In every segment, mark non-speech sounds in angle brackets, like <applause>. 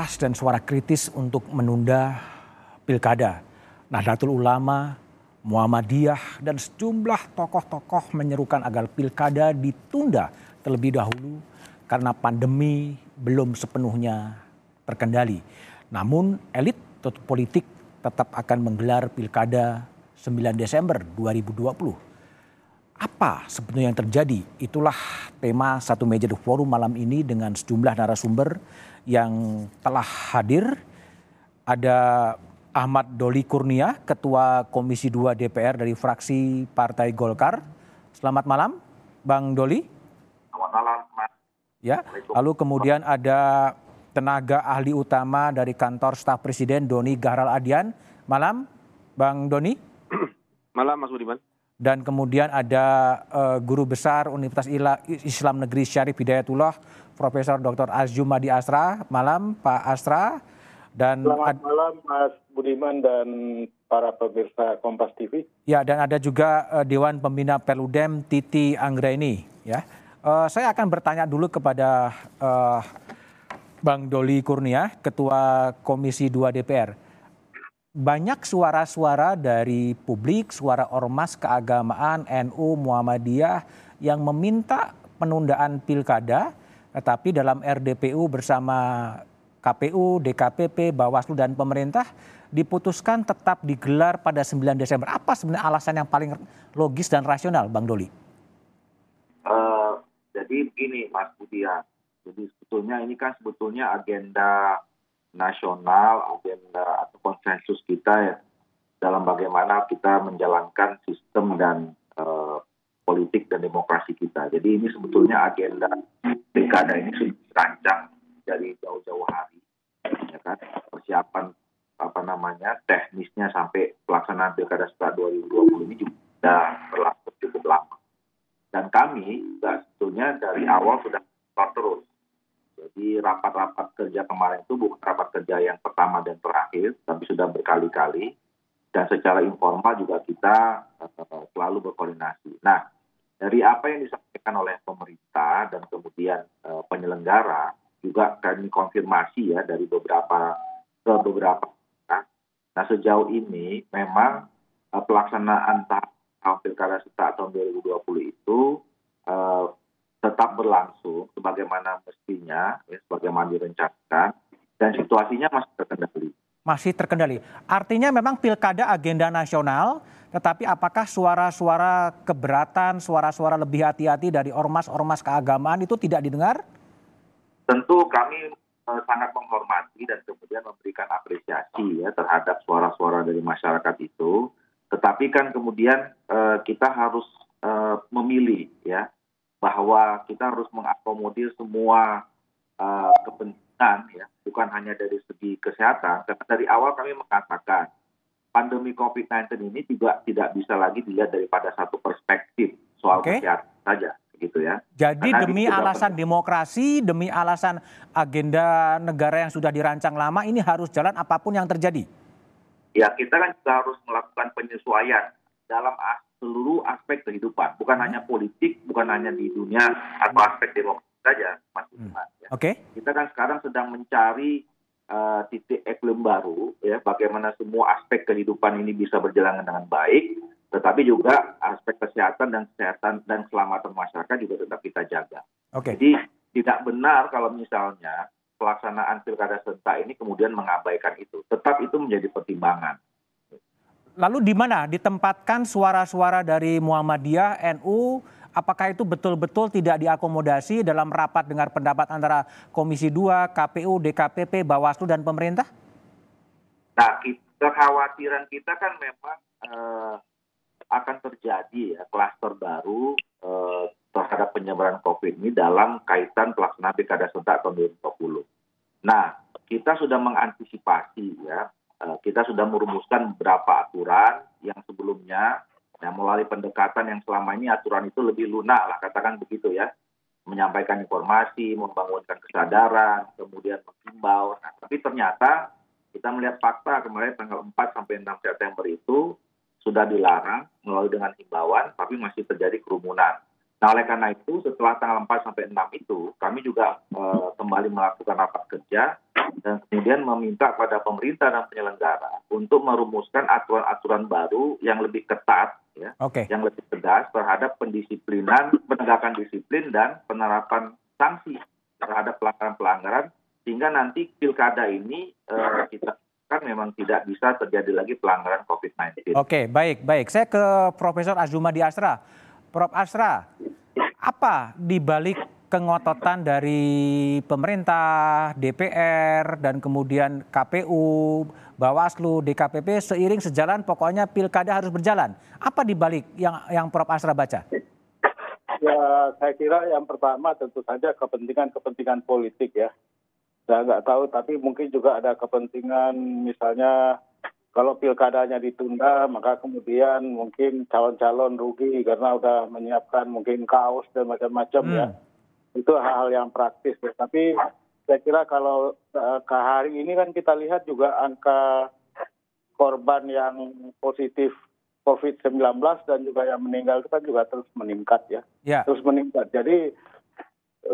keras dan suara kritis untuk menunda pilkada. Nahdlatul Ulama, Muhammadiyah, dan sejumlah tokoh-tokoh menyerukan agar pilkada ditunda terlebih dahulu karena pandemi belum sepenuhnya terkendali. Namun elit politik tetap akan menggelar pilkada 9 Desember 2020 apa sebetulnya yang terjadi? Itulah tema satu meja The Forum malam ini dengan sejumlah narasumber yang telah hadir. Ada Ahmad Doli Kurnia, Ketua Komisi 2 DPR dari fraksi Partai Golkar. Selamat malam, Bang Doli. Selamat malam, Mas. Ya, lalu kemudian ada tenaga ahli utama dari kantor staf presiden Doni Gahral Adian. Malam, Bang Doni. <clears throat> Malam, Mas Budiman dan kemudian ada uh, guru besar Universitas Islam Negeri Syarif Hidayatullah Profesor Dr. Azjumadi Asra. Malam Pak Asra dan Selamat malam Mas Budiman dan para pemirsa Kompas TV. Ya dan ada juga uh, Dewan Pembina Perludem Titi Anggraini ya. Uh, saya akan bertanya dulu kepada uh, Bang Doli Kurnia, Ketua Komisi 2 DPR banyak suara-suara dari publik, suara ormas keagamaan NU Muhammadiyah yang meminta penundaan pilkada, tetapi dalam RDPU bersama KPU, DKPP, Bawaslu dan pemerintah diputuskan tetap digelar pada 9 Desember. Apa sebenarnya alasan yang paling logis dan rasional, Bang Doli? Uh, jadi begini, Mas Budian. Jadi sebetulnya ini kan sebetulnya agenda nasional agenda atau konsensus kita ya dalam bagaimana kita menjalankan sistem dan uh, politik dan demokrasi kita. Jadi ini sebetulnya agenda pilkada ini sudah dirancang dari jauh-jauh hari, ya kan? Persiapan apa namanya teknisnya sampai pelaksanaan pilkada setelah 2020 ini juga sudah berlaku cukup lama. Dan kami juga sebetulnya dari awal sudah terus jadi rapat-rapat kerja kemarin itu bukan rapat kerja yang pertama dan terakhir, tapi sudah berkali-kali. Dan secara informal juga kita uh, selalu berkoordinasi. Nah, dari apa yang disampaikan oleh pemerintah dan kemudian uh, penyelenggara, juga kami konfirmasi ya dari beberapa ke beberapa. Nah, nah sejauh ini memang uh, pelaksanaan tahap pilkada serentak tahun 2020 itu uh, tetap berlangsung sebagaimana mestinya, ya, sebagaimana direncanakan, dan situasinya masih terkendali. Masih terkendali. Artinya memang pilkada agenda nasional, tetapi apakah suara-suara keberatan, suara-suara lebih hati-hati dari ormas-ormas keagamaan itu tidak didengar? Tentu kami eh, sangat menghormati dan kemudian memberikan apresiasi ya terhadap suara-suara dari masyarakat itu. Tetapi kan kemudian eh, kita harus eh, memilih ya bahwa kita harus mengakomodir semua kepentingan ya bukan hanya dari segi kesehatan karena dari awal kami mengatakan pandemi COVID-19 ini juga tidak bisa lagi dilihat daripada satu perspektif soal okay. kesehatan saja gitu ya. Jadi Karena demi alasan demokrasi, demi alasan agenda negara yang sudah dirancang lama ini harus jalan apa pun yang terjadi. Ya, kita kan juga harus melakukan penyesuaian dalam seluruh aspek kehidupan, bukan hmm. hanya politik, bukan hanya di dunia atau aspek demokrasi saja, Mas hmm. Ya. Oke. Okay. Kita kan sekarang sedang mencari uh, titik equilibrium baru, ya, bagaimana semua aspek kehidupan ini bisa berjalan dengan baik, tetapi juga aspek kesehatan dan kesehatan dan keselamatan masyarakat juga tetap kita jaga. Okay. Jadi tidak benar kalau misalnya pelaksanaan pilkada serentak ini kemudian mengabaikan itu. Tetap itu menjadi pertimbangan. Lalu di mana ditempatkan suara-suara dari Muhammadiyah, NU, apakah itu betul-betul tidak diakomodasi dalam rapat dengar pendapat antara Komisi 2, KPU, DKPP, Bawaslu, dan pemerintah? Nah, kekhawatiran kita kan memang eh, akan terjadi ya klaster baru eh, terhadap penyebaran COVID ini dalam kaitan pelaksanaan pilkada serentak tahun 2020. Nah, kita sudah mengantisipasi ya Eh, kita sudah merumuskan beberapa aturan yang sebelumnya ya melalui pendekatan yang selama ini aturan itu lebih lunak lah katakan begitu ya menyampaikan informasi, membangunkan kesadaran, kemudian menghimbau. Nah, tapi ternyata kita melihat fakta kemarin tanggal 4 sampai 6 September itu sudah dilarang melalui dengan himbauan, tapi masih terjadi kerumunan. Nah, oleh karena itu setelah tanggal 4 sampai 6 itu kami juga uh, kembali melakukan rapat kerja dan kemudian meminta kepada pemerintah dan penyelenggara untuk merumuskan aturan-aturan baru yang lebih ketat ya, okay. yang lebih tegas terhadap pendisiplinan, penegakan disiplin dan penerapan sanksi terhadap pelanggaran-pelanggaran sehingga nanti pilkada ini uh, kita kan memang tidak bisa terjadi lagi pelanggaran COVID-19. Oke, okay, baik, baik. Saya ke Profesor Azuma di Asra. Prof. Asra, apa dibalik kengototan dari pemerintah, DPR, dan kemudian KPU, Bawaslu, DKPP seiring sejalan pokoknya pilkada harus berjalan. Apa dibalik yang yang Prof. Asra baca? Ya, saya kira yang pertama tentu saja kepentingan-kepentingan politik ya. Saya nggak tahu, tapi mungkin juga ada kepentingan misalnya kalau pilkadanya ditunda maka kemudian mungkin calon-calon rugi karena udah menyiapkan mungkin kaos dan macam-macam ya. hmm. ya itu hal-hal yang praktis ya tapi saya kira kalau uh, ke hari ini kan kita lihat juga angka korban yang positif COVID-19 dan juga yang meninggal itu kan juga terus meningkat ya, ya. terus meningkat jadi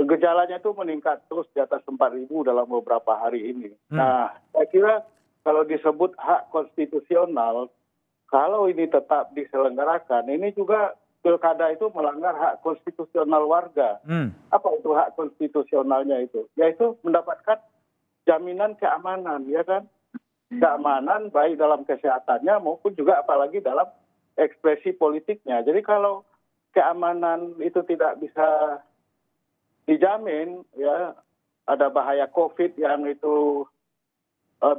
gejalanya itu meningkat terus di atas 4.000 dalam beberapa hari ini. Hmm. Nah, saya kira kalau disebut hak konstitusional, kalau ini tetap diselenggarakan, ini juga pilkada itu melanggar hak konstitusional warga. Hmm. Apa itu hak konstitusionalnya itu? Yaitu mendapatkan jaminan keamanan, ya kan? Keamanan baik dalam kesehatannya maupun juga apalagi dalam ekspresi politiknya. Jadi kalau keamanan itu tidak bisa dijamin, ya ada bahaya COVID yang itu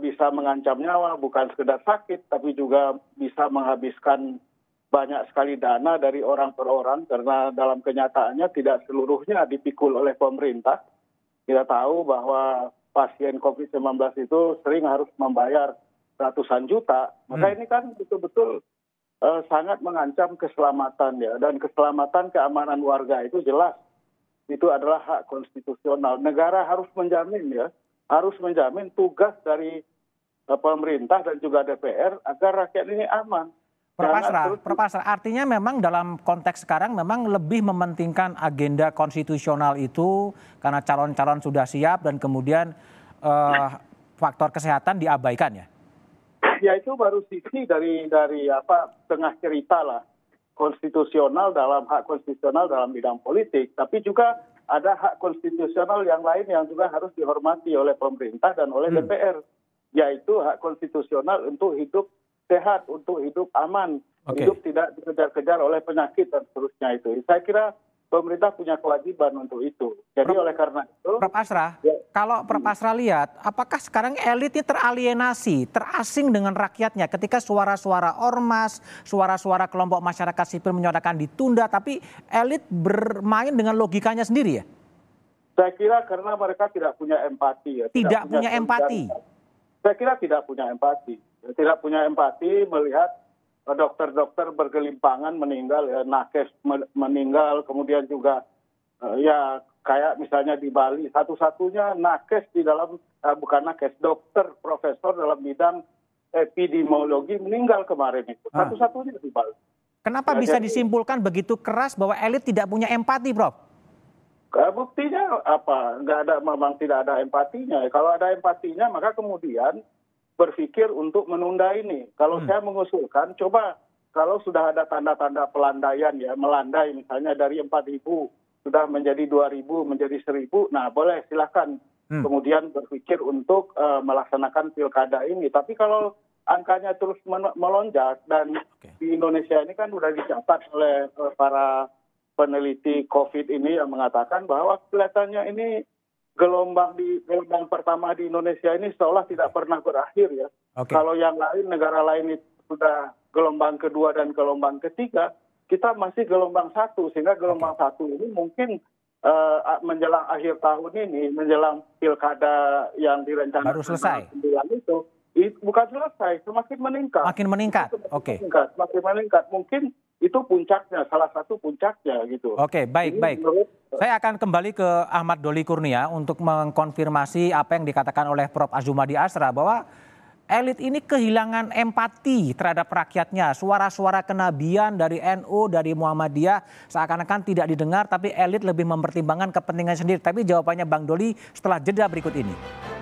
bisa mengancam nyawa, bukan sekedar sakit, tapi juga bisa menghabiskan banyak sekali dana dari orang per orang karena dalam kenyataannya tidak seluruhnya dipikul oleh pemerintah. Kita tahu bahwa pasien COVID-19 itu sering harus membayar ratusan juta. Maka hmm. ini kan betul-betul uh, sangat mengancam keselamatan ya dan keselamatan keamanan warga itu jelas itu adalah hak konstitusional. Negara harus menjamin ya harus menjamin tugas dari uh, pemerintah dan juga DPR agar rakyat ini aman. Prof. Asra, artinya memang dalam konteks sekarang memang lebih mementingkan agenda konstitusional itu karena calon-calon sudah siap dan kemudian uh, faktor kesehatan diabaikan ya? Ya itu baru sisi dari dari apa tengah cerita lah konstitusional dalam hak konstitusional dalam bidang politik, tapi juga ada hak konstitusional yang lain yang juga harus dihormati oleh pemerintah dan oleh hmm. DPR, yaitu hak konstitusional untuk hidup sehat, untuk hidup aman, okay. hidup tidak dikejar-kejar oleh penyakit dan seterusnya itu. Saya kira pemerintah punya kewajiban untuk itu. Jadi Prof, oleh karena itu, Prof Asra, ya, kalau Prof Asra lihat, apakah sekarang elit ini teralienasi, terasing dengan rakyatnya ketika suara-suara ormas, suara-suara kelompok masyarakat sipil menyuarakan ditunda, tapi elit bermain dengan logikanya sendiri ya? Saya kira karena mereka tidak punya empati ya. Tidak, tidak punya, punya empati. Saya kira tidak punya empati. Tidak punya empati melihat dokter-dokter bergelimpangan meninggal, ya, nakes meninggal, kemudian juga uh, ya kayak misalnya di Bali satu-satunya nakes di dalam uh, bukan nakes dokter profesor dalam bidang epidemiologi meninggal kemarin itu ah. satu-satunya di Bali. Kenapa ya, bisa jadi, disimpulkan begitu keras bahwa elit tidak punya empati, Prof? Buktinya apa? Nggak ada, memang tidak ada empatinya. Kalau ada empatinya, maka kemudian berpikir untuk menunda ini. Kalau hmm. saya mengusulkan, coba kalau sudah ada tanda-tanda pelandaian ya, melandai misalnya dari 4.000 sudah menjadi 2.000, menjadi 1.000, nah boleh silakan hmm. kemudian berpikir untuk uh, melaksanakan pilkada ini. Tapi kalau angkanya terus melonjak dan okay. di Indonesia ini kan sudah dicatat oleh uh, para peneliti COVID ini yang mengatakan bahwa kelihatannya ini gelombang di gelombang pertama di Indonesia ini seolah tidak pernah berakhir ya. Okay. Kalau yang lain negara lain itu sudah gelombang kedua dan gelombang ketiga, kita masih gelombang satu sehingga gelombang okay. satu ini mungkin uh, menjelang akhir tahun ini menjelang pilkada yang direncanakan baru selesai itu bukan selesai semakin meningkat. Makin meningkat. Oke. Okay. Semakin meningkat mungkin itu puncaknya, salah satu puncaknya gitu. Oke, baik, Jadi, baik. Menurut, Saya akan kembali ke Ahmad Doli Kurnia untuk mengkonfirmasi apa yang dikatakan oleh Prof. Azumadi Asra bahwa elit ini kehilangan empati terhadap rakyatnya. Suara-suara kenabian dari NU, dari Muhammadiyah seakan-akan tidak didengar tapi elit lebih mempertimbangkan kepentingan sendiri. Tapi jawabannya Bang Doli setelah jeda berikut ini.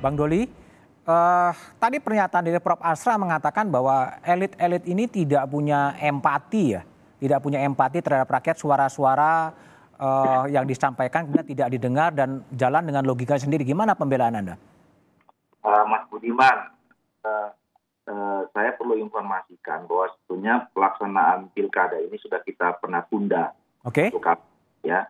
Bang Doli, Uh, tadi pernyataan dari Prof. Asra mengatakan bahwa elit-elit ini tidak punya empati ya, tidak punya empati terhadap rakyat suara-suara uh, yang disampaikan kemudian tidak didengar dan jalan dengan logika sendiri. Gimana pembelaan Anda? Uh, Mas Budiman, uh, uh, saya perlu informasikan bahwa sebetulnya pelaksanaan pilkada ini sudah kita pernah tunda. Oke. Okay. Ya,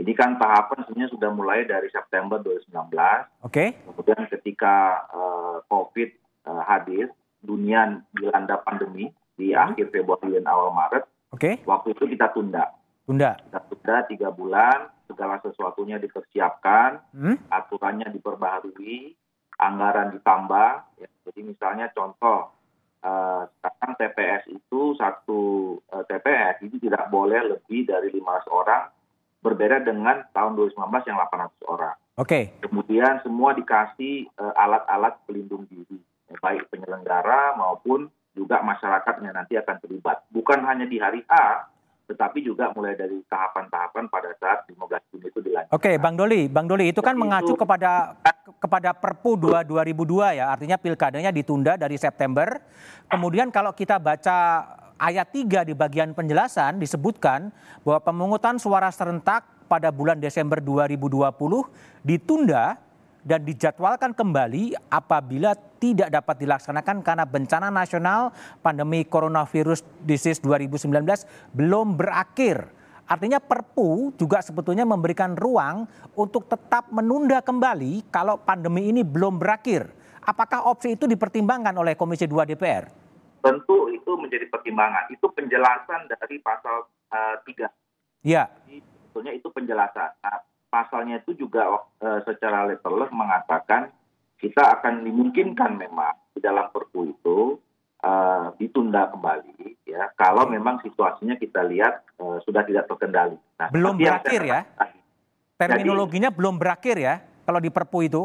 ini kan tahapan sebenarnya sudah mulai dari September 2019. Oke. Okay. Kemudian ketika uh, COVID uh, hadir, dunia dilanda pandemi di hmm. akhir Februari dan awal Maret. Oke. Okay. Waktu itu kita tunda. Tunda. Kita tunda tiga bulan, segala sesuatunya dipersiapkan, hmm? aturannya diperbaharui, anggaran ditambah. Ya. Jadi misalnya contoh, uh, sekarang TPS itu satu uh, TPS itu tidak boleh lebih dari 500 orang berbeda dengan tahun 2019 yang 800 orang. Oke. Okay. Kemudian semua dikasih uh, alat-alat pelindung diri, ya, baik penyelenggara maupun juga masyarakat yang nanti akan terlibat. Bukan hanya di hari A, tetapi juga mulai dari tahapan-tahapan pada saat 15 Juni itu dilanjutkan. Oke, okay, Bang Doli, Bang Doli itu kan Jadi mengacu itu, kepada kepada Perpu 2 2002 ya, artinya pilkadanya ditunda dari September. Kemudian kalau kita baca ayat 3 di bagian penjelasan disebutkan bahwa pemungutan suara serentak pada bulan Desember 2020 ditunda dan dijadwalkan kembali apabila tidak dapat dilaksanakan karena bencana nasional pandemi coronavirus disease 2019 belum berakhir. Artinya Perpu juga sebetulnya memberikan ruang untuk tetap menunda kembali kalau pandemi ini belum berakhir. Apakah opsi itu dipertimbangkan oleh Komisi 2 DPR? Tentu itu menjadi pertimbangan. Itu penjelasan dari pasal uh, eh, 3. Iya. Sebetulnya itu penjelasan. Nah, pasalnya itu juga uh, secara letterless mengatakan kita akan dimungkinkan memang di dalam perpu itu uh, ditunda kembali ya kalau memang situasinya kita lihat uh, sudah tidak terkendali. Nah, belum berakhir ya? Terminologinya jadi, belum berakhir ya kalau di perpu itu?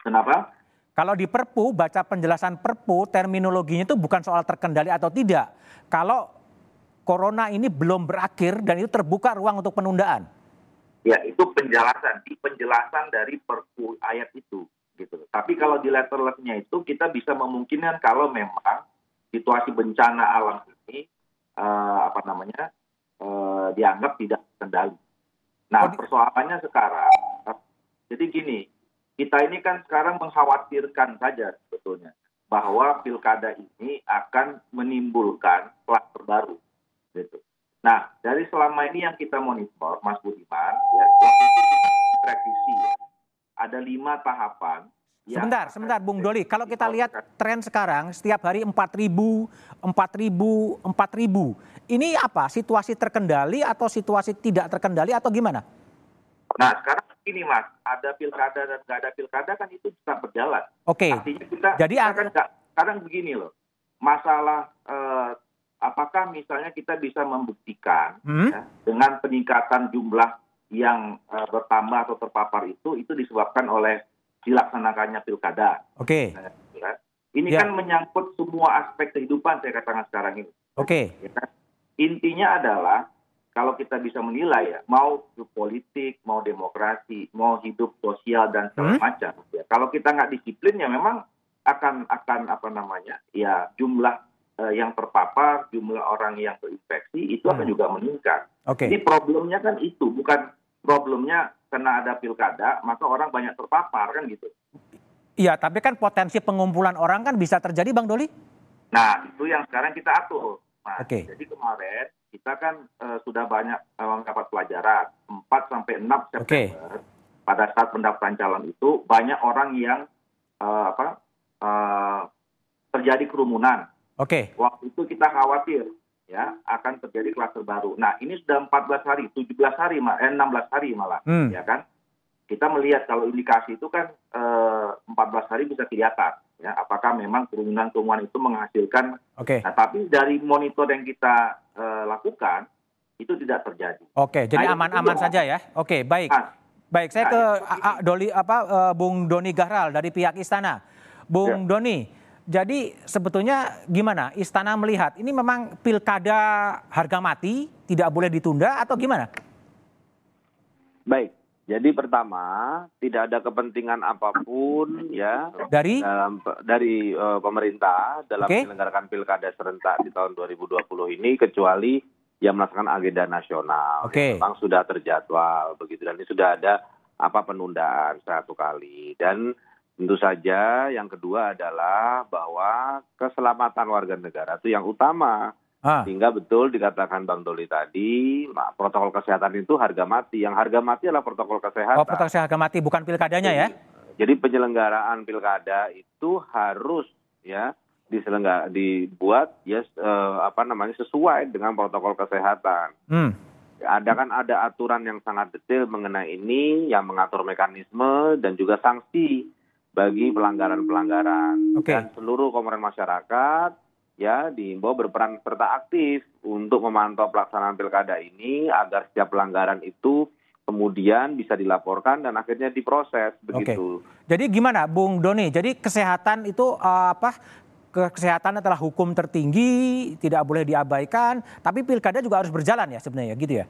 Kenapa? Kalau di Perpu, baca penjelasan Perpu, terminologinya itu bukan soal terkendali atau tidak. Kalau corona ini belum berakhir dan itu terbuka ruang untuk penundaan. Ya, itu penjelasan, di penjelasan dari Perpu ayat itu gitu. Tapi kalau di letterlessnya itu kita bisa memungkinkan kalau memang situasi bencana alam ini uh, apa namanya uh, dianggap tidak terkendali. Nah, oh, persoalannya sekarang, jadi gini, kita ini kan sekarang mengkhawatirkan saja sebetulnya bahwa pilkada ini akan menimbulkan kluster baru. Gitu. Nah, dari selama ini yang kita monitor, Mas Budiman, ya, waktu itu kita prediksi ya, ada lima tahapan. Sebentar, sebentar Bung Doli. Kalau kita lihat tren sekarang, setiap hari 4 ribu, 4 ribu, 4 ribu. Ini apa? Situasi terkendali atau situasi tidak terkendali atau gimana? Nah, sekarang ini mas, ada pilkada dan nggak ada pilkada kan itu bisa berjalan. Oke. Okay. Artinya kita, Jadi kita kan gak, sekarang begini loh, masalah eh, apakah misalnya kita bisa membuktikan hmm? ya, dengan peningkatan jumlah yang eh, bertambah atau terpapar itu itu disebabkan oleh dilaksanakannya pilkada. Oke. Okay. Nah, ya. Ini ya. kan menyangkut semua aspek kehidupan saya katakan sekarang ini. Oke. Okay. Ya? Intinya adalah kalau kita bisa menilai ya, mau politik, mau demokrasi, mau hidup sosial dan segala hmm? macam. Ya, kalau kita nggak disiplin ya memang akan akan apa namanya ya jumlah uh, yang terpapar, jumlah orang yang terinfeksi itu hmm. akan juga meningkat. Okay. Jadi problemnya kan itu bukan problemnya karena ada pilkada maka orang banyak terpapar kan gitu. Iya, tapi kan potensi pengumpulan orang kan bisa terjadi, Bang Doli. Nah, itu yang sekarang kita atur. Nah, okay. Jadi kemarin kita kan uh, sudah banyak uh, mendapat pelajaran 4 sampai 6 September okay. pada saat pendaftaran calon itu banyak orang yang uh, apa uh, terjadi kerumunan. Oke. Okay. Waktu itu kita khawatir ya akan terjadi klaster baru. Nah, ini sudah 14 hari, 17 hari, eh, 16 hari malah, hmm. ya kan? Kita melihat kalau indikasi itu kan eh, 14 hari bisa kelihatan ya apakah memang kerumunan-kerumunan itu menghasilkan Oke. nah, tapi dari monitor yang kita uh, lakukan itu tidak terjadi. Oke, jadi Nah, aman-aman saja ya. Oke, baik. Nah, Baik, saya Nah, ke yang A- A- Doli apa eh, Bung Doni Gahral dari pihak istana. Bung Doni, jadi sebetulnya gimana istana melihat ini memang pilkada harga mati tidak boleh ditunda atau gimana? Baik, jadi pertama tidak ada kepentingan apa pun ya Dari dalam dari eh, pemerintah dalam Oke. menyelenggarakan pilkada serentak di tahun 2020 ini kecuali yang melaksanakan agenda nasional. Oke. Memang sudah terjadwal begitu dan ini sudah ada apa penundaan satu kali dan tentu saja yang kedua adalah bahwa keselamatan warga negara itu yang utama ah, sehingga betul dikatakan Bang Doli tadi, protokol kesehatan itu harga mati. Yang harga mati adalah protokol kesehatan. oh proteksi harga mati bukan pilkadanya ya? Jadi penyelenggaraan pilkada itu harus ya diselenggara dibuat ya eh, apa namanya sesuai dengan protokol kesehatan. Hmm, Ada kan ada aturan yang sangat detail mengenai ini yang mengatur mekanisme dan juga sanksi bagi pelanggaran-pelanggaran. Oke. Dan seluruh komponen masyarakat ya diimbau berperan serta aktif untuk memantau pelaksanaan pilkada ini agar setiap pelanggaran itu kemudian bisa dilaporkan dan akhirnya diproses begitu. Jadi gimana, Bung Doni? Jadi kesehatan itu eh, apa? ke- Kesehatan adalah hukum tertinggi, tidak boleh diabaikan. Tapi pilkada juga harus berjalan ya sebenarnya, gitu ya?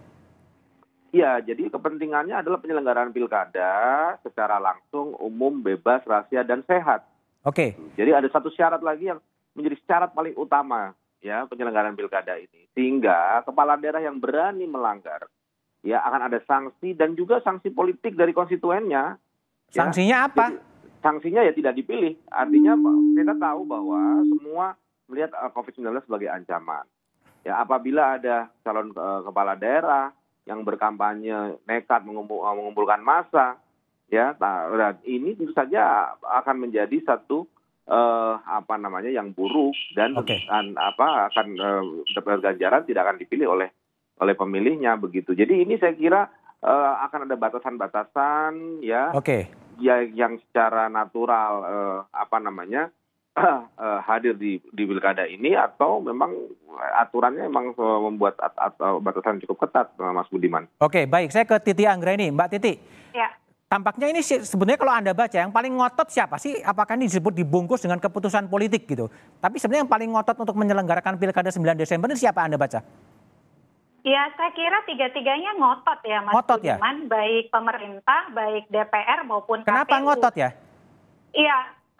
Iya, jadi kepentingannya adalah penyelenggaraan pilkada secara langsung, umum, bebas, rahasia dan sehat. Oke, Jadi ada satu syarat lagi yang menjadi syarat paling utama ya penyelenggaraan pilkada ini. Sehingga kepala daerah yang berani melanggar ya akan ada sanksi dan juga sanksi politik dari konstituennya. Ya. sanksinya apa? Jadi, sanksinya ya tidak dipilih. Artinya kita tahu bahwa semua melihat eh, COVID-19 sebagai ancaman. Ya apabila ada calon eh, kepala daerah yang berkampanye nekat mengumpul- eh, mengumpulkan massa, ya nah, ini tentu saja akan menjadi satu eh, apa namanya yang buruk dan, Oke. dan apa akan eh, dapat ganjaran tidak akan dipilih oleh oleh pemilihnya begitu. Jadi ini saya kira eh, akan ada batasan-batasan ya Oke, ya yang secara natural eh, apa namanya <clears throat> eh, hadir di di pilkada ini atau memang aturannya memang membuat at, at- batasan cukup ketat Mas Budiman. oke, baik. Saya ke Titi Anggraini, Mbak Titi. Ya, Tampaknya ini sebenarnya kalau Anda baca yang paling ngotot siapa sih? Apakah ini disebut dibungkus dengan keputusan politik gitu? Tapi sebenarnya yang paling ngotot untuk menyelenggarakan pilkada 9 Desember ini siapa Anda baca? ya saya kira tiga-tiganya ngotot ya Mas Ngotot ya? Budiman, baik pemerintah, baik DPR maupun Kenapa KPU. ngotot ya? Iya,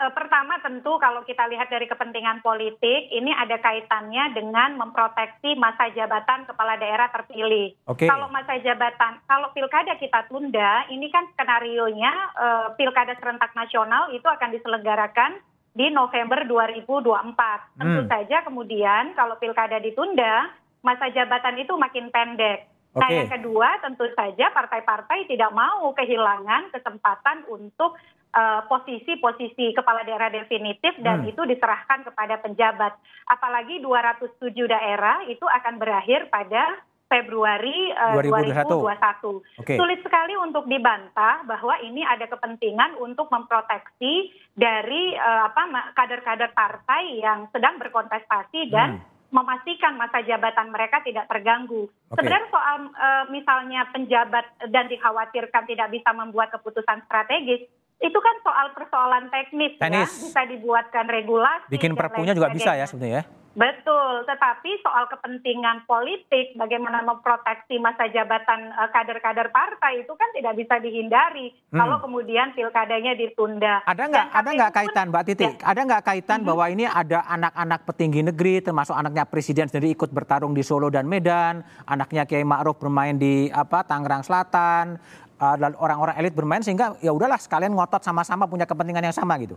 pertama tentu kalau kita lihat dari kepentingan politik, ini ada kaitannya dengan memproteksi masa jabatan kepala daerah terpilih. Oke. Kalau masa jabatan, kalau pilkada kita tunda, ini kan skenario-nya eh, pilkada serentak nasional itu akan diselenggarakan di November 2024. Tentu Hmm. saja kemudian kalau pilkada ditunda, masa jabatan itu makin pendek. Nah, Oke. yang kedua tentu saja partai-partai tidak mau kehilangan kesempatan untuk eh, posisi-posisi kepala daerah definitif dan Hmm. itu diserahkan kepada penjabat. Apalagi 207 daerah itu akan berakhir pada Februari eh, 2021. 2021. Oke. Sulit sekali untuk dibantah bahwa ini ada kepentingan untuk memproteksi dari eh, apa kader-kader partai yang sedang berkontestasi dan memastikan masa jabatan mereka tidak terganggu. Oke. Sebenarnya soal eh, misalnya penjabat dan dikhawatirkan tidak bisa membuat keputusan strategis, itu kan soal persoalan teknis, Teknis. ya, bisa dibuatkan regulasi. Bikin perpunya juga bisa ya sebenarnya ya? Betul, tetapi soal kepentingan politik, bagaimana memproteksi masa jabatan eh, kader-kader partai itu kan tidak bisa dihindari Hmm. kalau kemudian pilkadanya ditunda. Ada nggak ada nggak kaitan Mbak Titi? Ya. Ada nggak kaitan bahwa ini ada anak-anak petinggi negeri termasuk anaknya presiden sendiri ikut bertarung di Solo dan Medan, anaknya Kiai Ma'ruf bermain di apa Tangerang Selatan, uh, orang-orang elit bermain sehingga ya udahlah sekalian ngotot sama-sama punya kepentingan yang sama gitu.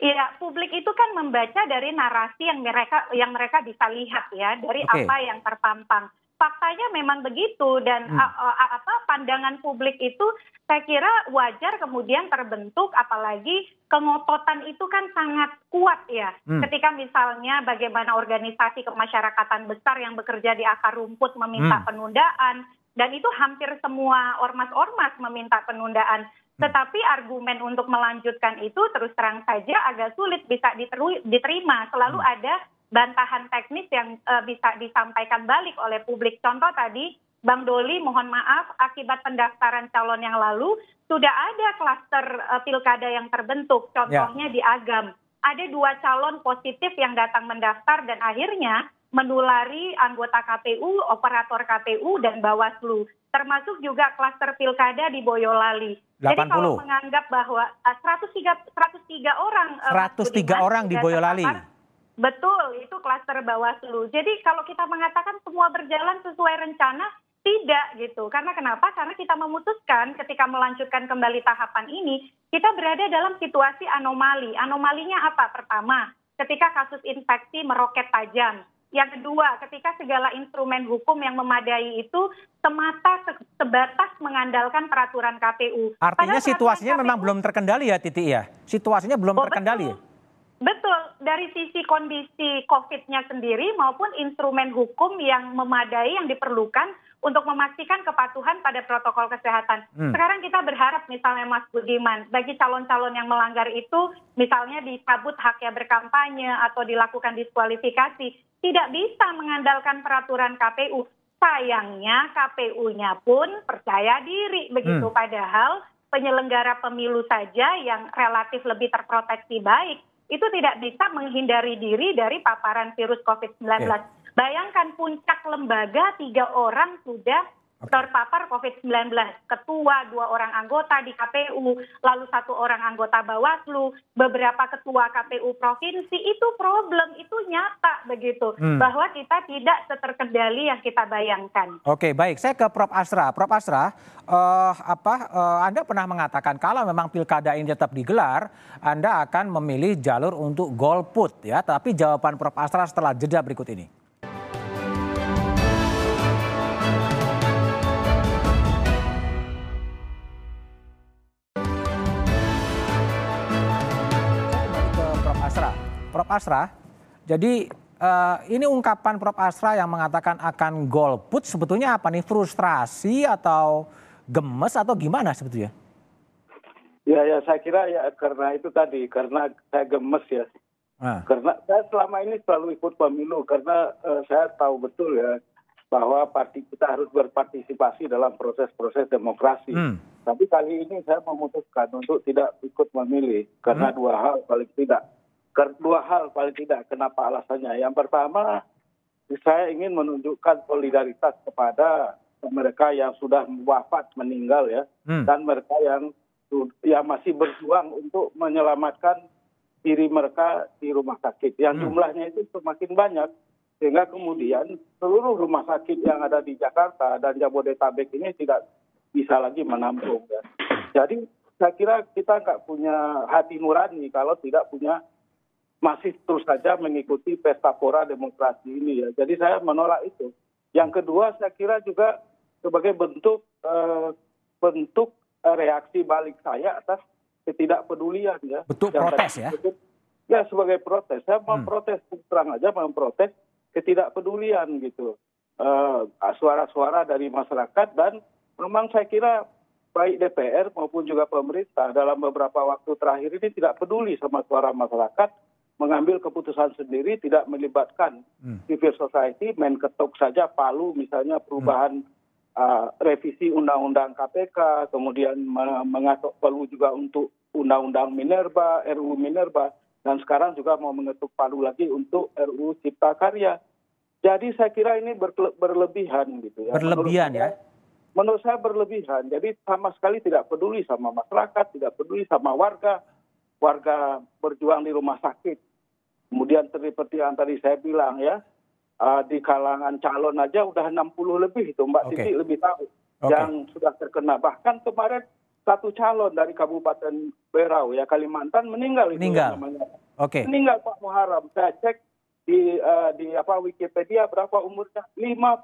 Iya, publik itu kan membaca dari narasi yang mereka yang mereka bisa lihat ya, dari Oke. apa yang terpampang. Faktanya memang begitu dan Hmm. a- a- apa pandangan publik itu saya kira wajar kemudian terbentuk apalagi kengototan itu kan sangat kuat ya. Hmm. Ketika misalnya bagaimana organisasi kemasyarakatan besar yang bekerja di akar rumput meminta Hmm. penundaan dan itu hampir semua ormas-ormas meminta penundaan Tetapi argumen untuk melanjutkan itu terus terang saja agak sulit bisa diterima. Selalu hmm. ada bantahan teknis yang uh, bisa disampaikan balik oleh publik. Contoh tadi Bang Doli mohon maaf akibat pendaftaran calon yang lalu sudah ada klaster uh, pilkada yang terbentuk. Contohnya yeah. di Agam. Ada dua calon positif yang datang mendaftar dan akhirnya menulari anggota KPU, operator KPU dan Bawaslu termasuk juga klaster pilkada di Boyolali. 80. Jadi kalau menganggap bahwa uh, 103 103 orang uh, 103 orang di Boyolali. betul, itu klaster Bawaslu. Jadi kalau kita mengatakan semua berjalan sesuai rencana, tidak gitu. Karena kenapa? Karena kita memutuskan ketika melanjutkan kembali tahapan ini, kita berada dalam situasi anomali. Anomalinya apa? Pertama, ketika kasus infeksi meroket tajam yang kedua, ketika segala instrumen hukum yang memadai itu semata sebatas mengandalkan peraturan KPU. Artinya Padahal situasinya KPU, memang belum terkendali ya Titi ya? Situasinya belum oh, terkendali betul. ya? Betul, dari sisi kondisi COVID-nya sendiri maupun instrumen hukum yang memadai yang diperlukan untuk memastikan kepatuhan pada protokol kesehatan. Hmm. Sekarang kita berharap misalnya Mas Budiman, bagi calon-calon yang melanggar itu misalnya dicabut haknya berkampanye atau dilakukan diskualifikasi, tidak bisa mengandalkan peraturan KPU. Sayangnya KPU-nya pun percaya diri begitu hmm. padahal penyelenggara pemilu saja yang relatif lebih terproteksi baik itu tidak bisa menghindari diri dari paparan virus COVID-19. Okay. Bayangkan puncak lembaga tiga orang sudah terpapar COVID-19. Ketua dua orang anggota di KPU, lalu satu orang anggota Bawaslu, beberapa ketua KPU provinsi itu problem, itu nyata begitu. Hmm. Bahwa kita tidak seterkendali yang kita bayangkan. Oke, baik. Saya ke Prof. Asra. Prof. Asra, uh, apa uh, Anda pernah mengatakan kalau memang pilkada ini tetap digelar, Anda akan memilih jalur untuk golput ya. Tapi jawaban Prof. Asra setelah jeda berikut ini. Asra, jadi uh, ini ungkapan Prof. Asra yang mengatakan akan golput sebetulnya apa nih? Frustrasi atau gemes atau gimana sebetulnya? Ya, ya saya kira ya karena itu tadi, karena saya gemes ya. Ah. Karena saya selama ini selalu ikut pemilu karena uh, saya tahu betul ya bahwa parti kita harus berpartisipasi dalam proses-proses demokrasi. Hmm. Tapi kali ini saya memutuskan untuk tidak ikut memilih karena hmm. dua hal paling tidak dua hal paling tidak kenapa alasannya. Yang pertama, saya ingin menunjukkan solidaritas kepada mereka yang sudah wafat meninggal ya hmm. dan mereka yang yang masih berjuang untuk menyelamatkan diri mereka di rumah sakit yang hmm. jumlahnya itu semakin banyak sehingga kemudian seluruh rumah sakit yang ada di Jakarta dan Jabodetabek ini tidak bisa lagi menampung ya. Jadi saya kira kita nggak punya hati nurani kalau tidak punya masih terus saja mengikuti pesta pora demokrasi ini ya. Jadi saya menolak itu. Yang kedua saya kira juga sebagai bentuk uh, bentuk uh, reaksi balik saya atas ketidakpedulian ya. Bentuk protes ya. ya sebagai protes. Saya hmm. memprotes terang aja memprotes ketidakpedulian gitu. Uh, suara-suara dari masyarakat dan memang saya kira baik DPR maupun juga pemerintah dalam beberapa waktu terakhir ini tidak peduli sama suara masyarakat mengambil keputusan sendiri tidak melibatkan hmm. civil society main ketok saja palu misalnya perubahan hmm. uh, revisi undang-undang KPK kemudian mengatok palu juga untuk undang-undang Minerba RUU Minerba dan sekarang juga mau mengetuk palu lagi untuk RUU Cipta Karya. Jadi saya kira ini berlebihan gitu ya. Berlebihan menurut ya? saya, menurut saya berlebihan. Jadi sama sekali tidak peduli sama masyarakat tidak peduli sama warga. Warga berjuang di rumah sakit kemudian seperti yang tadi saya bilang ya uh, di kalangan calon aja udah 60 lebih itu Mbak okay. Titi lebih tahu okay. yang sudah terkena bahkan kemarin satu calon dari Kabupaten Berau ya Kalimantan meninggal itu meninggal. namanya. Oke. Okay. Meninggal Pak Muharram. Saya cek di uh, di apa Wikipedia berapa umurnya? 52.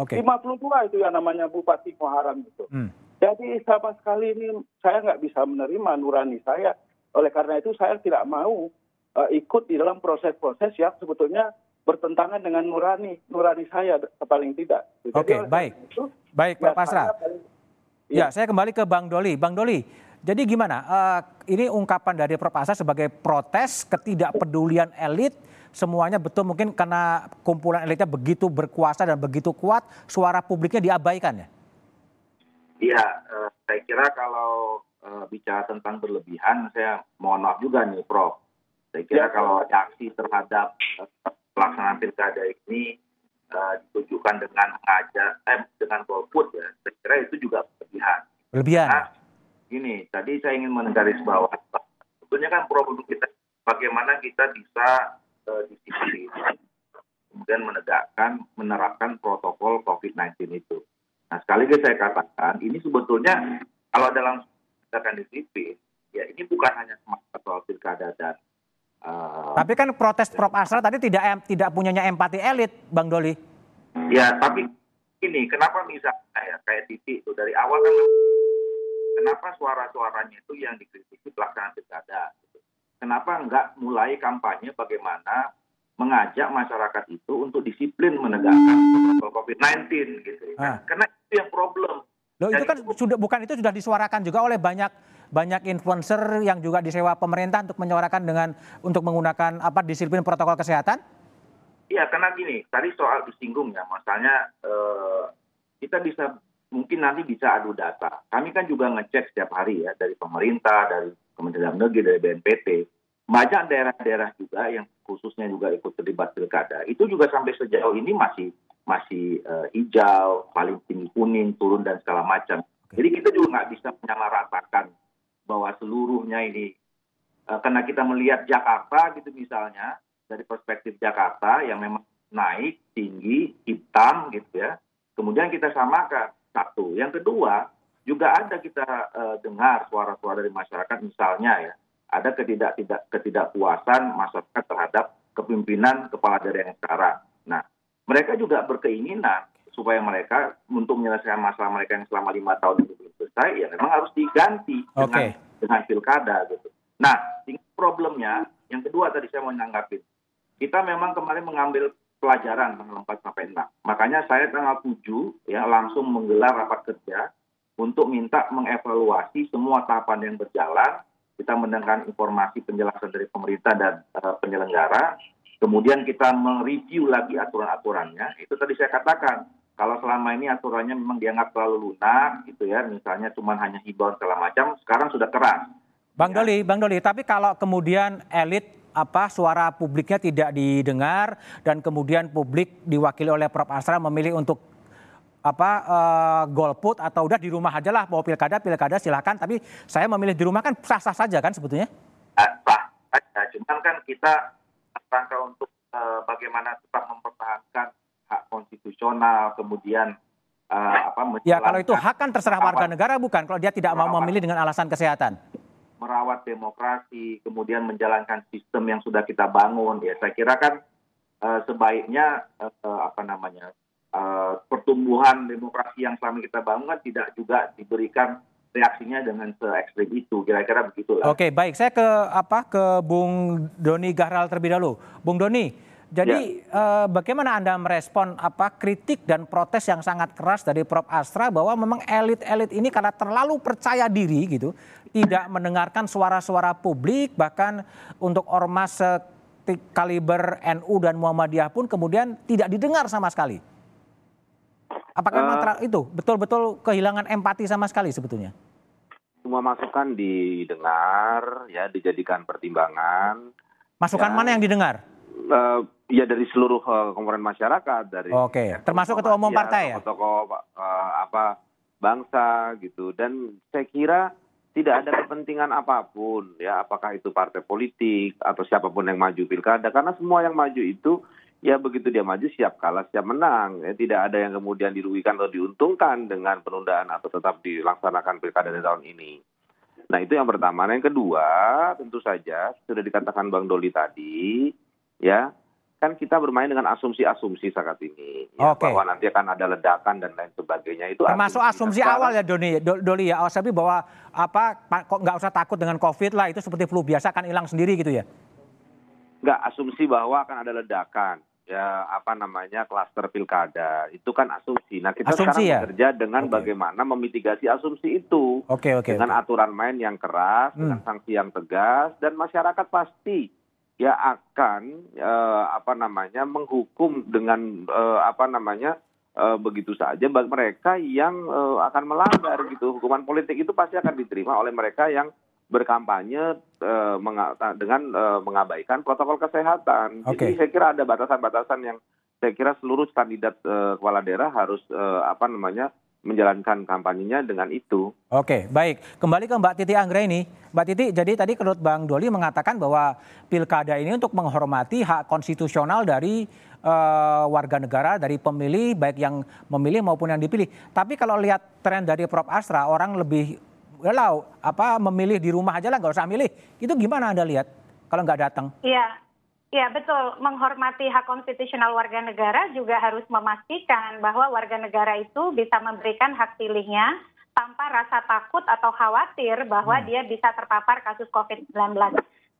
Oke. Okay. 52 itu yang namanya Bupati Muharram itu. Hmm. Jadi sama sekali ini saya nggak bisa menerima nurani saya. Oleh karena itu saya tidak mau ikut di dalam proses-proses yang sebetulnya bertentangan dengan nurani nurani saya paling tidak. Oke okay, baik itu, baik Pak ya, Pasra. Ya, saya kembali ke Bang Doli. Bang Doli, jadi gimana? Uh, ini ungkapan dari Prof. Asa sebagai protes ketidakpedulian elit semuanya betul mungkin karena kumpulan elitnya begitu berkuasa dan begitu kuat, suara publiknya diabaikan ya? Iya, uh, saya kira kalau uh, bicara tentang berlebihan, saya mohon maaf juga nih, Prof. Saya kira ya. kalau reaksi terhadap uh, pelaksanaan pilkada ini uh, ditujukan dengan ngajak, eh, dengan golput ya, saya kira itu juga berlebihan. Berlebihan. Nah, gini, tadi saya ingin bawah. Sebetulnya kan problem kita bagaimana kita bisa uh, disiplin, kemudian menegakkan, menerapkan protokol COVID-19 itu. Nah, sekali lagi saya katakan, ini sebetulnya kalau dalam tindakan disiplin, ya ini bukan hanya semata soal pilkada dan uh, tapi kan protes Prof Asra tadi tidak tidak punyanya empati elit, Bang Doli. Ya, tapi ini kenapa misalnya ya kayak titik itu dari awal kan kenapa suara-suaranya itu yang dikritisi pelaksanaan pilkada? Gitu. Kenapa enggak mulai kampanye bagaimana mengajak masyarakat itu untuk disiplin menegakkan protokol COVID-19 gitu. Ah. Karena itu yang problem. Loh, itu kan itu, sudah bukan itu sudah disuarakan juga oleh banyak banyak influencer yang juga disewa pemerintah untuk menyuarakan dengan untuk menggunakan apa disiplin protokol kesehatan? Iya, karena gini, tadi soal disinggung ya, misalnya eh, kita bisa mungkin nanti bisa adu data. Kami kan juga ngecek setiap hari ya dari pemerintah, dari Kementerian Dalam Negeri, dari BNPT banyak daerah-daerah juga yang khususnya juga ikut terlibat pilkada itu juga sampai sejauh ini masih masih uh, hijau paling tinggi kuning turun dan segala macam jadi kita juga nggak bisa menyamaratakan bahwa seluruhnya ini. Uh, karena kita melihat Jakarta gitu misalnya dari perspektif Jakarta yang memang naik tinggi hitam gitu ya. Kemudian kita samakan. Satu. Yang kedua juga ada kita uh, dengar suara-suara dari masyarakat misalnya ya. Ada ketidak tidak ketidakpuasan masyarakat terhadap kepemimpinan kepala daerah yang sekarang. Nah, mereka juga berkeinginan supaya mereka untuk menyelesaikan masalah mereka yang selama lima tahun itu selesai, ya memang harus diganti okay. dengan dengan pilkada gitu. Nah, problemnya yang kedua tadi saya mau menanggapi, kita memang kemarin mengambil pelajaran tanggal 4 sampai 6. Makanya saya tanggal 7 ya langsung menggelar rapat kerja untuk minta mengevaluasi semua tahapan yang berjalan kita mendengarkan informasi penjelasan dari pemerintah dan uh, penyelenggara, kemudian kita mereview lagi aturan-aturannya. Itu tadi saya katakan, kalau selama ini aturannya memang dianggap terlalu lunak, gitu ya, misalnya cuma hanya himbauan segala macam, sekarang sudah keras. Bang ya. Doli, Bang Doli, tapi kalau kemudian elit apa suara publiknya tidak didengar dan kemudian publik diwakili oleh Prof Asra memilih untuk apa uh, golput atau udah di rumah aja lah mau pilkada pilkada silakan tapi saya memilih di rumah kan sah sah saja kan sebetulnya sah saja cuman kan kita rangka untuk uh, bagaimana tetap mempertahankan hak konstitusional kemudian uh, apa ya kalau itu hak kan terserah warga negara bukan? Kalau dia tidak mau memilih dengan alasan kesehatan. merawat demokrasi kemudian menjalankan sistem yang sudah kita bangun ya. Saya kira kan uh, sebaiknya uh, apa namanya uh, pertumbuhan demokrasi yang selama kita bangun kan tidak juga diberikan reaksinya dengan se ekstrim itu. Kira-kira begitulah. Oke baik. Saya ke apa ke Bung Doni Gahral terlebih dahulu. Bung Doni, jadi ya. uh, bagaimana anda merespon apa kritik dan protes yang sangat keras dari Prof Astra bahwa memang elit-elit ini karena terlalu percaya diri gitu, tidak mendengarkan suara-suara publik bahkan untuk ormas kaliber NU dan Muhammadiyah pun kemudian tidak didengar sama sekali. Apakah uh, mantra itu betul-betul kehilangan empati sama sekali sebetulnya? Semua masukan didengar, ya dijadikan pertimbangan. Masukan ya, mana yang didengar? Uh, ya dari seluruh uh, komponen masyarakat, dari. Oke, okay. ya, termasuk ketua umum partai ya. Tokoh uh, apa bangsa gitu, dan saya kira tidak ada kepentingan apa pun ya apakah itu partai politik atau siapa pun yang maju pilkada karena semua yang maju itu ya begitu dia maju siap kalah siap menang ya, tidak ada yang kemudian dirugikan atau diuntungkan dengan penundaan atau tetap dilaksanakan pilkada di tahun ini. Nah itu yang pertama. Nah, yang kedua tentu saja sudah dikatakan Bang Doli tadi ya kan kita bermain dengan asumsi-asumsi saat ini ya, okay. bahwa nanti akan ada ledakan dan lain sebagainya itu termasuk asumsi, asumsi awal ya Doni Doli ya Awasabi bahwa apa kok nggak usah takut dengan COVID lah itu seperti flu biasa akan hilang sendiri gitu ya nggak asumsi bahwa akan ada ledakan ya apa namanya klaster pilkada itu kan asumsi. Nah kita Asumsi sekarang ya? bekerja dengan Oke. bagaimana memitigasi asumsi itu Oke oke. dengan oke. aturan main yang keras, Hmm. dengan sanksi yang tegas dan masyarakat pasti ya akan eh, apa namanya menghukum dengan eh, apa namanya eh, begitu saja bagi mereka yang akan melanggar gitu. Hukuman politik itu pasti akan diterima oleh mereka yang berkampanye dengan mengabaikan protokol kesehatan. Oke. Jadi saya kira ada batasan-batasan yang saya kira seluruh kandidat kepala daerah harus apa namanya menjalankan kampanyenya dengan itu. Oke, baik. Kembali ke Mbak Titi Anggraini. Mbak Titi, jadi tadi menurut Bang Doli mengatakan bahwa pilkada ini untuk menghormati hak konstitusional dari eh, warga negara, dari pemilih, baik yang memilih maupun yang dipilih. Tapi kalau lihat tren dari Prof. Astra, orang lebih, walau apa memilih di rumah aja lah, nggak usah milih. Itu gimana Anda lihat kalau nggak datang? Iya, iya betul. Menghormati hak konstitusional warga negara juga harus memastikan bahwa warga negara itu bisa memberikan hak pilihnya tanpa rasa takut atau khawatir bahwa dia bisa terpapar kasus COVID-19.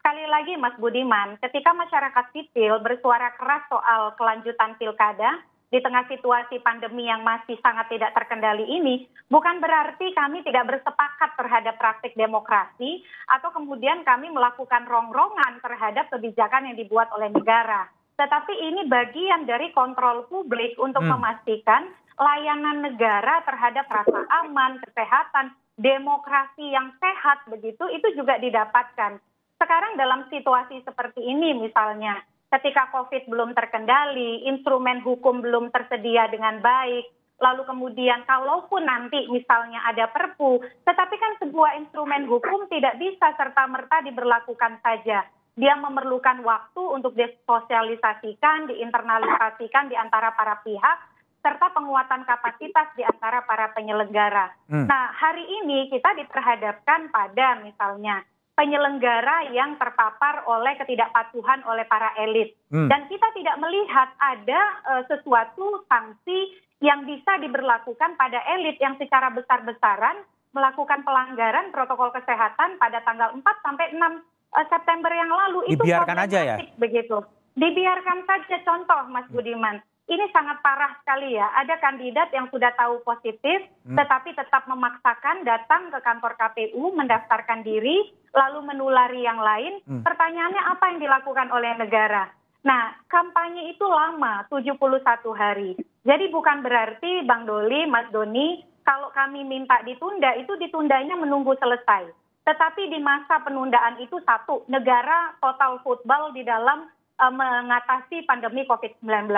Sekali lagi Mas Budiman, ketika masyarakat sipil bersuara keras soal kelanjutan pilkada, di tengah situasi pandemi yang masih sangat tidak terkendali ini, bukan berarti kami tidak bersepakat terhadap praktik demokrasi atau kemudian kami melakukan rongrongan terhadap kebijakan yang dibuat oleh negara. Tetapi ini bagian dari kontrol publik untuk Hmm. memastikan layanan negara terhadap rasa aman, kesehatan, demokrasi yang sehat begitu itu juga didapatkan. Sekarang dalam situasi seperti ini misalnya, ketika COVID belum terkendali, instrumen hukum belum tersedia dengan baik, lalu kemudian kalaupun nanti misalnya ada perpu, tetapi kan sebuah instrumen hukum tidak bisa serta-merta diberlakukan saja. Dia memerlukan waktu untuk disosialisasikan, diinternalisasikan di antara para pihak, serta penguatan kapasitas di antara para penyelenggara. Hmm. Nah, hari ini kita diperhadapkan pada misalnya penyelenggara yang terpapar oleh ketidakpatuhan oleh para elit. Hmm. Dan kita tidak melihat ada eh, sesuatu sanksi yang bisa diberlakukan pada elit yang secara besar-besaran melakukan pelanggaran protokol kesehatan pada tanggal 4 sampai 6 eh, September yang lalu Dibiarkan aja ya? begitu. Dibiarkan saja contoh Mas Budiman. Ini sangat parah sekali ya. Ada kandidat yang sudah tahu positif, Hmm. tetapi tetap memaksakan datang ke kantor KPU, mendaftarkan diri, lalu menulari yang lain. Hmm. Pertanyaannya apa yang dilakukan oleh negara? Nah, kampanye itu lama, 71 hari. Jadi bukan berarti Bang Doli, Mas Doni, kalau kami minta ditunda, itu ditundanya menunggu selesai. Tetapi di masa penundaan itu satu, negara total football di dalam eh, mengatasi pandemi COVID-19.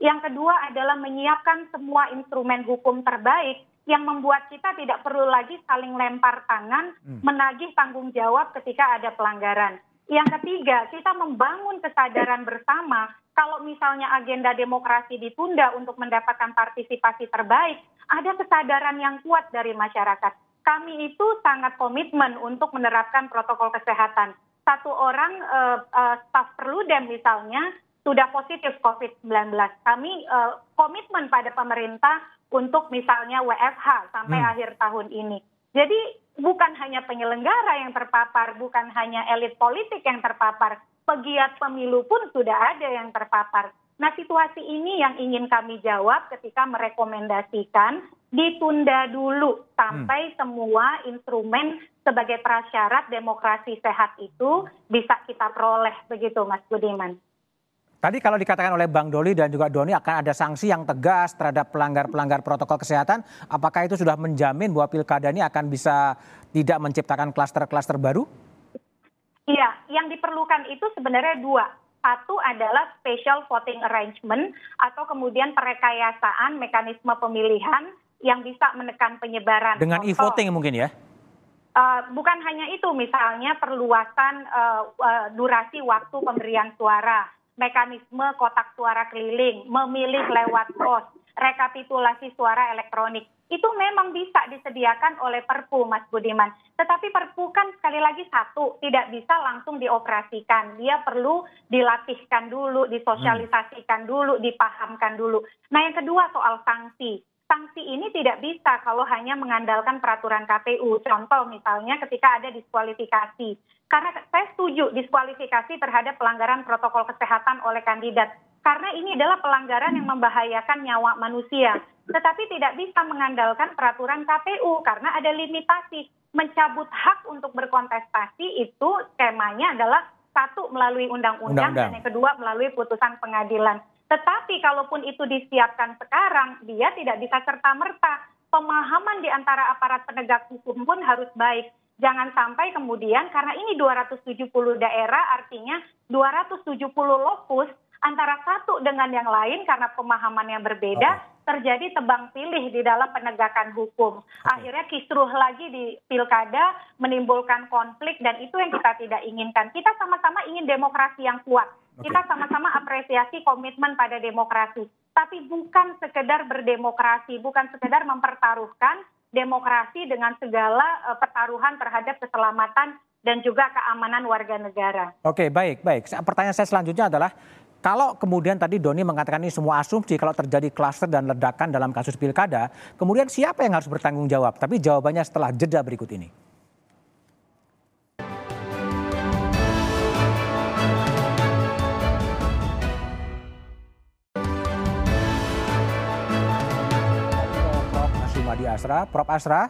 Yang kedua adalah menyiapkan semua instrumen hukum terbaik yang membuat kita tidak perlu lagi saling lempar tangan, Hmm. menagih tanggung jawab ketika ada pelanggaran. Yang ketiga, kita membangun kesadaran bersama kalau misalnya agenda demokrasi ditunda untuk mendapatkan partisipasi terbaik, ada kesadaran yang kuat dari masyarakat. Kami itu sangat komitmen untuk menerapkan protokol kesehatan. Satu orang eh, eh, staf perludem misalnya sudah positif COVID-19. Kami eh, komitmen pada pemerintah untuk misalnya WFH sampai Hmm. akhir tahun ini. Jadi bukan hanya penyelenggara yang terpapar, bukan hanya elit politik yang terpapar, pegiat pemilu pun sudah ada yang terpapar. Nah, situasi ini yang ingin kami jawab ketika merekomendasikan ditunda dulu sampai semua instrumen sebagai prasyarat demokrasi sehat itu bisa kita peroleh begitu Mas Budiman. Tadi kalau dikatakan oleh Bang Doli dan juga Doni akan ada sanksi yang tegas terhadap pelanggar-pelanggar protokol kesehatan, apakah itu sudah menjamin bahwa pilkada ini akan bisa tidak menciptakan klaster-klaster baru? Iya, yang diperlukan itu sebenarnya dua. Satu adalah special voting arrangement atau kemudian perekayasaan mekanisme pemilihan yang bisa menekan penyebaran. Dengan e-voting mungkin ya? eh, bukan hanya itu, misalnya perluasan eh, eh, durasi waktu pemberian suara, mekanisme kotak suara keliling, memilih lewat pos, rekapitulasi suara elektronik. Itu memang bisa disediakan oleh Perpu, Mas Budiman. Tetapi Perpu kan sekali lagi satu, tidak bisa langsung dioperasikan. Dia perlu dilatihkan dulu, disosialisasikan dulu, dipahamkan dulu. Nah yang kedua soal sanksi sanksi ini tidak bisa kalau hanya mengandalkan peraturan KPU. Contoh misalnya ketika ada diskualifikasi. karena saya setuju diskualifikasi terhadap pelanggaran protokol kesehatan oleh kandidat. Karena ini adalah pelanggaran yang membahayakan nyawa manusia. Tetapi tidak bisa mengandalkan peraturan KPU karena ada limitasi. Mencabut hak untuk berkontestasi itu skemanya adalah satu melalui undang-undang dan yang kedua melalui putusan pengadilan. Tetapi kalaupun itu disiapkan sekarang, dia tidak bisa serta-merta. Pemahaman di antara aparat penegak hukum pun harus baik jangan sampai kemudian karena ini 270 daerah artinya 270 lokus antara satu dengan yang lain karena pemahaman yang berbeda okay. terjadi tebang pilih di dalam penegakan hukum. Okay. Akhirnya kisruh lagi di pilkada menimbulkan konflik dan itu yang kita tidak inginkan. Kita sama-sama ingin demokrasi yang kuat. Okay. Kita sama-sama apresiasi komitmen pada demokrasi. Tapi bukan sekedar berdemokrasi, bukan sekedar mempertaruhkan demokrasi dengan segala uh, pertaruhan terhadap keselamatan dan juga keamanan warga negara. Oke, baik, baik. Pertanyaan saya selanjutnya adalah kalau kemudian tadi Doni mengatakan ini semua asumsi kalau terjadi klaster dan ledakan dalam kasus pilkada, kemudian siapa yang harus bertanggung jawab? Tapi jawabannya setelah jeda berikut ini. Asra. Prof Asra,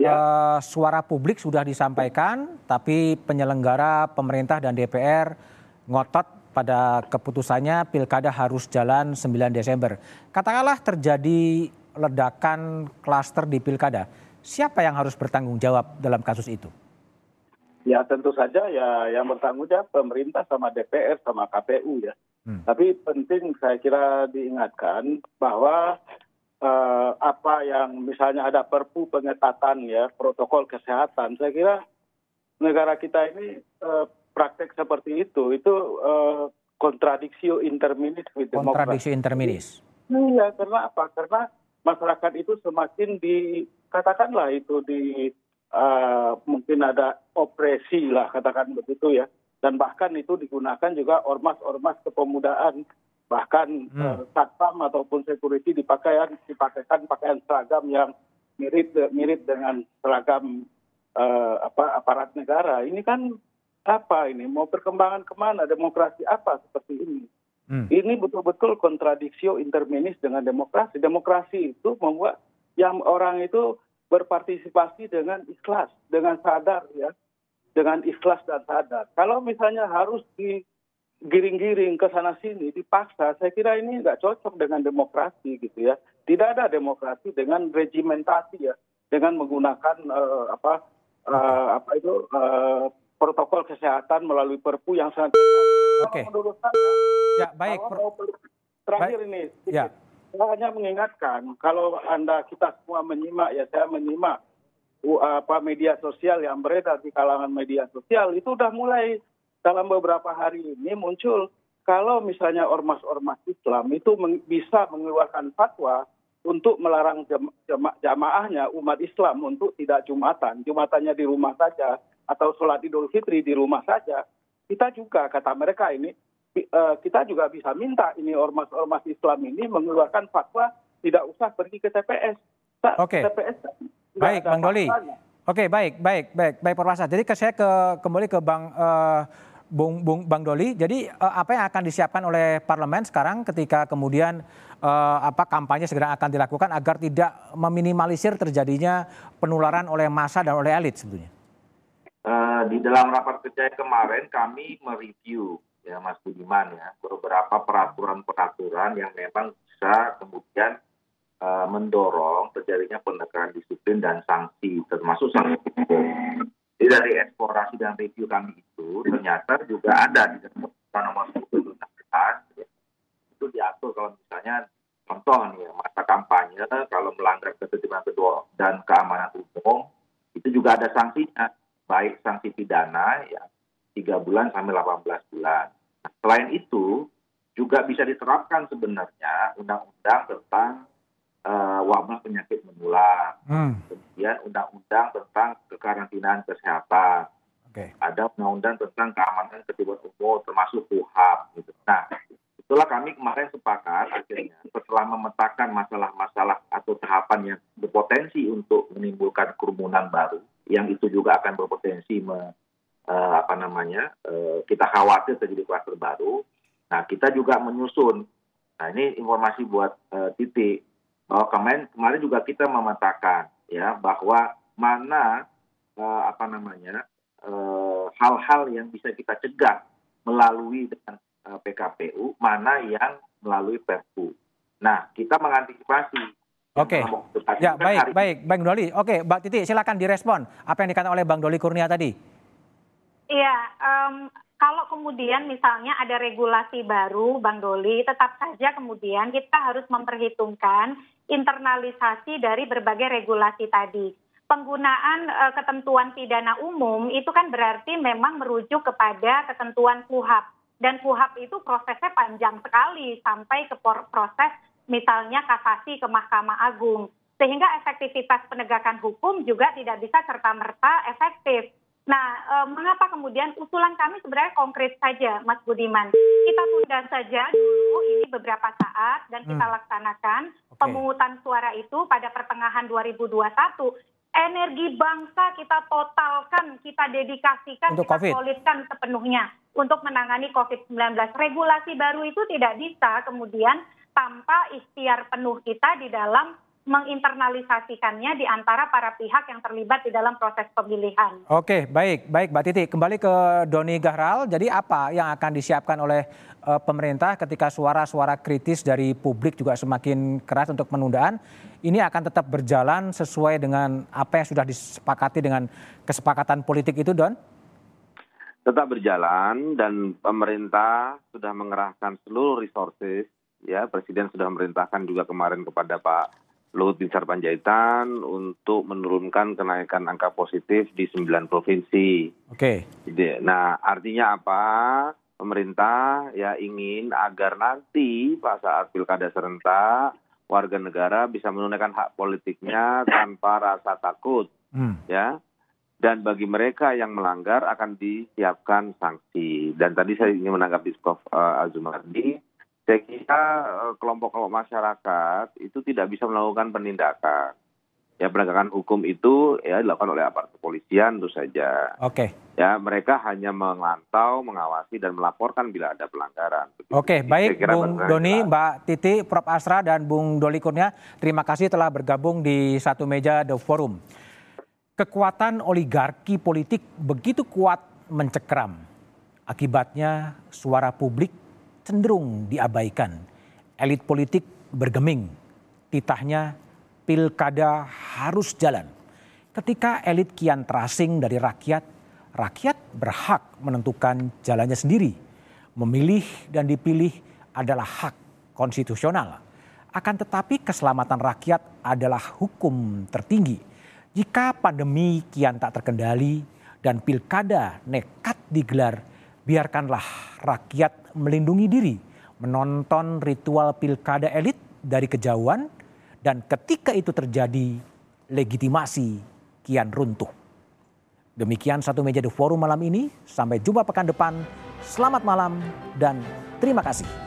ya. uh, suara publik sudah disampaikan, tapi penyelenggara pemerintah dan DPR ngotot pada keputusannya pilkada harus jalan 9 Desember. Katakanlah terjadi ledakan klaster di pilkada, siapa yang harus bertanggung jawab dalam kasus itu? Ya tentu saja ya yang bertanggung jawab pemerintah sama DPR sama KPU ya. Hmm. Tapi penting saya kira diingatkan bahwa uh, apa yang misalnya ada perpu pengetatan ya protokol kesehatan saya kira negara kita ini uh, praktek seperti itu. Itu uh, kontradiksi interminis with kontradiksi interminis. Iya karena apa? Karena masyarakat itu semakin di katakanlah itu di uh, mungkin ada opresi lah katakan begitu ya. Dan bahkan itu digunakan juga ormas-ormas kepemudaan bahkan hmm. uh, satpam ataupun security dipakaian dipakaikan pakaian seragam yang mirip mirip dengan seragam uh, apa aparat negara. Ini kan apa ini? Mau perkembangan ke mana? Demokrasi apa seperti ini? Hmm. ini betul-betul kontradiksio interminis dengan demokrasi. Demokrasi itu membuat yang orang itu berpartisipasi dengan ikhlas dengan sadar ya. Dengan ikhlas dan sadar. Kalau misalnya harus di giring-giring ke sana sini dipaksa, saya kira ini nggak cocok dengan demokrasi gitu ya. Tidak ada demokrasi dengan regimentasi ya, dengan menggunakan uh, apa uh, apa itu uh, protokol kesehatan melalui Perpu yang sangat. Oke. Okay. Menurut saya, ya baik. Kalau terakhir baik. ini, ya. saya hanya mengingatkan kalau anda kita semua menyimak ya, saya menyimak apa media sosial yang beredar di kalangan media sosial itu udah mulai dalam beberapa hari ini muncul kalau misalnya ormas-ormas Islam itu meng, bisa mengeluarkan fatwa untuk melarang jama jamaahnya umat Islam untuk tidak jumatan, jumatannya di rumah saja atau sholat Idul Fitri di rumah saja. Kita juga kata mereka ini uh, kita juga bisa minta ini ormas-ormas Islam ini mengeluarkan fatwa tidak usah pergi ke TPS. Oke. Okay. TPS baik, Bang Doli. Oke, baik, baik, baik, baik, Pak Jadi saya ke kembali ke Bang uh, Bung, Bung Bang Doli. Jadi uh, apa yang akan disiapkan oleh parlemen sekarang ketika kemudian uh, apa kampanye segera akan dilakukan agar tidak meminimalisir terjadinya penularan oleh massa dan oleh elit sebetulnya? Uh, di dalam rapat kerja kemarin kami mereview ya Mas Budiman ya beberapa peraturan-peraturan yang memang bisa kemudian uh, mendorong terjadinya penegakan disiplin dan sanksi termasuk sanksi hukum. Jadi dari eksplorasi dan review kami itu ternyata juga ada di dalam nomor 10 ya. itu diatur kalau misalnya contoh nih masa kampanye kalau melanggar ketertiban kedua dan keamanan umum itu juga ada sanksinya baik sanksi pidana ya tiga bulan sampai 18 bulan. Nah, selain itu juga bisa diterapkan sebenarnya undang-undang tentang uh, wabah penyakit menular. Hmm. Kemudian undang-undang tentang kekarantinaan kesehatan. Okay. Ada undang-undang tentang keamanan ketertiban umum termasuk KUHAP. Gitu. Nah, itulah kami kemarin sepakat akhirnya setelah memetakan masalah-masalah atau tahapan yang berpotensi untuk menimbulkan kerumunan baru, yang itu juga akan berpotensi me, uh, apa namanya uh, kita khawatir terjadi kluster baru. Nah kita juga menyusun. Nah ini informasi buat uh, titik bahwa kemarin kemarin juga kita memetakan ya bahwa mana uh, apa namanya hal-hal uh, yang bisa kita cegah melalui dengan uh, PKPU, mana yang melalui Perpu. Nah kita mengantisipasi Oke. Okay. Ya, baik, baik, Bang Doli. Oke, Mbak Titi, silakan direspon apa yang dikatakan oleh Bang Doli Kurnia tadi. Iya, um, kalau kemudian misalnya ada regulasi baru, Bang Doli, tetap saja kemudian kita harus memperhitungkan internalisasi dari berbagai regulasi tadi. Penggunaan uh, ketentuan pidana umum itu kan berarti memang merujuk kepada ketentuan KUHAP. Dan KUHAP itu prosesnya panjang sekali sampai ke proses misalnya kasasi ke Mahkamah Agung. Sehingga efektivitas penegakan hukum juga tidak bisa serta-merta efektif. Nah, e, mengapa kemudian usulan kami sebenarnya konkret saja, Mas Budiman. Kita tunda saja dulu ini beberapa saat dan kita hmm. laksanakan. Pemungutan suara itu pada pertengahan 2021 energi bangsa kita totalkan, kita dedikasikan, untuk kita COVID. solidkan sepenuhnya untuk menangani COVID-19. Regulasi baru itu tidak bisa kemudian tanpa ikhtiar penuh kita di dalam menginternalisasikannya di antara para pihak yang terlibat di dalam proses pemilihan. Oke, baik, baik Mbak Titi. Kembali ke Doni Gahral. Jadi apa yang akan disiapkan oleh uh, pemerintah ketika suara-suara kritis dari publik juga semakin keras untuk penundaan? Ini akan tetap berjalan sesuai dengan apa yang sudah disepakati dengan kesepakatan politik itu, Don? Tetap berjalan dan pemerintah sudah mengerahkan seluruh resources ya presiden sudah memerintahkan juga kemarin kepada Pak Luhut Bin Sarpanjaitan untuk menurunkan kenaikan angka positif di sembilan provinsi. Oke. Okay. Nah, artinya apa? Pemerintah ya ingin agar nanti pada saat pilkada serentak warga negara bisa menunaikan hak politiknya tanpa rasa takut, hmm. ya. Dan bagi mereka yang melanggar akan disiapkan sanksi. Dan tadi saya ingin menanggapi Prof. Uh, Azumardi, saya kira eh, kelompok-kelompok masyarakat itu tidak bisa melakukan penindakan. Ya penegakan hukum itu ya dilakukan oleh aparat kepolisian itu saja. Oke. Okay. Ya mereka hanya memantau, mengawasi dan melaporkan bila ada pelanggaran. Oke, okay, baik Bung Doni, Mbak Titi, Prof Asra dan Bung Doli Kurnia, terima kasih telah bergabung di satu meja The Forum. Kekuatan oligarki politik begitu kuat mencekram. Akibatnya suara publik cenderung diabaikan. Elit politik bergeming, titahnya pilkada harus jalan. Ketika elit kian terasing dari rakyat, rakyat berhak menentukan jalannya sendiri. Memilih dan dipilih adalah hak konstitusional. Akan tetapi keselamatan rakyat adalah hukum tertinggi. Jika pandemi kian tak terkendali dan pilkada nekat digelar, biarkanlah rakyat melindungi diri, menonton ritual pilkada elit dari kejauhan, dan ketika itu terjadi, legitimasi kian runtuh. Demikian satu meja The Forum malam ini. Sampai jumpa pekan depan. Selamat malam dan terima kasih.